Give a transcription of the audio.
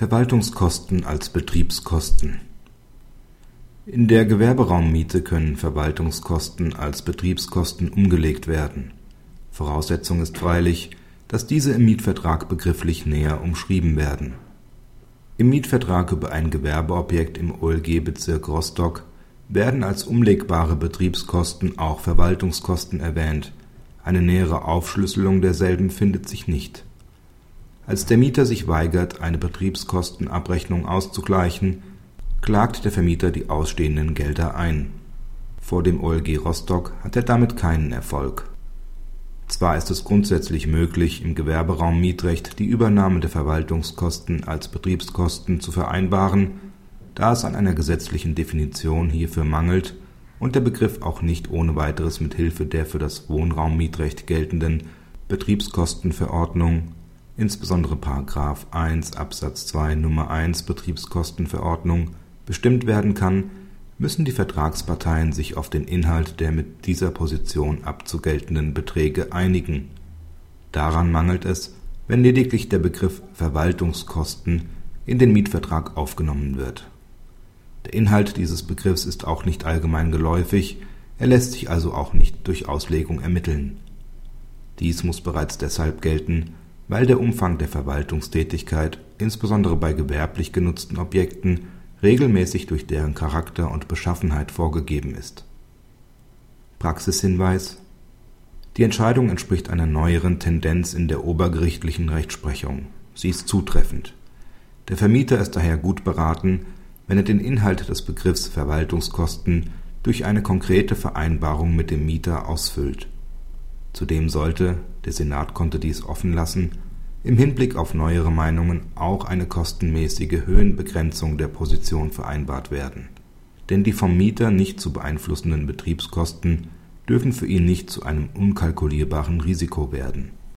Verwaltungskosten als Betriebskosten In der Gewerberaummiete können Verwaltungskosten als Betriebskosten umgelegt werden. Voraussetzung ist freilich, dass diese im Mietvertrag begrifflich näher umschrieben werden. Im Mietvertrag über ein Gewerbeobjekt im OLG-Bezirk Rostock werden als umlegbare Betriebskosten auch Verwaltungskosten erwähnt, eine nähere Aufschlüsselung derselben findet sich nicht als der Mieter sich weigert, eine Betriebskostenabrechnung auszugleichen, klagt der Vermieter die ausstehenden Gelder ein. Vor dem OLG Rostock hat er damit keinen Erfolg. Zwar ist es grundsätzlich möglich, im Gewerberaummietrecht die Übernahme der Verwaltungskosten als Betriebskosten zu vereinbaren, da es an einer gesetzlichen Definition hierfür mangelt und der Begriff auch nicht ohne weiteres mit Hilfe der für das Wohnraummietrecht geltenden Betriebskostenverordnung insbesondere § 1 Absatz 2 Nr. 1 Betriebskostenverordnung bestimmt werden kann, müssen die Vertragsparteien sich auf den Inhalt der mit dieser Position abzugeltenden Beträge einigen. Daran mangelt es, wenn lediglich der Begriff Verwaltungskosten in den Mietvertrag aufgenommen wird. Der Inhalt dieses Begriffs ist auch nicht allgemein geläufig, er lässt sich also auch nicht durch Auslegung ermitteln. Dies muss bereits deshalb gelten weil der Umfang der Verwaltungstätigkeit, insbesondere bei gewerblich genutzten Objekten, regelmäßig durch deren Charakter und Beschaffenheit vorgegeben ist. Praxishinweis Die Entscheidung entspricht einer neueren Tendenz in der obergerichtlichen Rechtsprechung. Sie ist zutreffend. Der Vermieter ist daher gut beraten, wenn er den Inhalt des Begriffs Verwaltungskosten durch eine konkrete Vereinbarung mit dem Mieter ausfüllt Zudem sollte der Senat konnte dies offen lassen im Hinblick auf neuere Meinungen auch eine kostenmäßige Höhenbegrenzung der Position vereinbart werden. Denn die vom Mieter nicht zu beeinflussenden Betriebskosten dürfen für ihn nicht zu einem unkalkulierbaren Risiko werden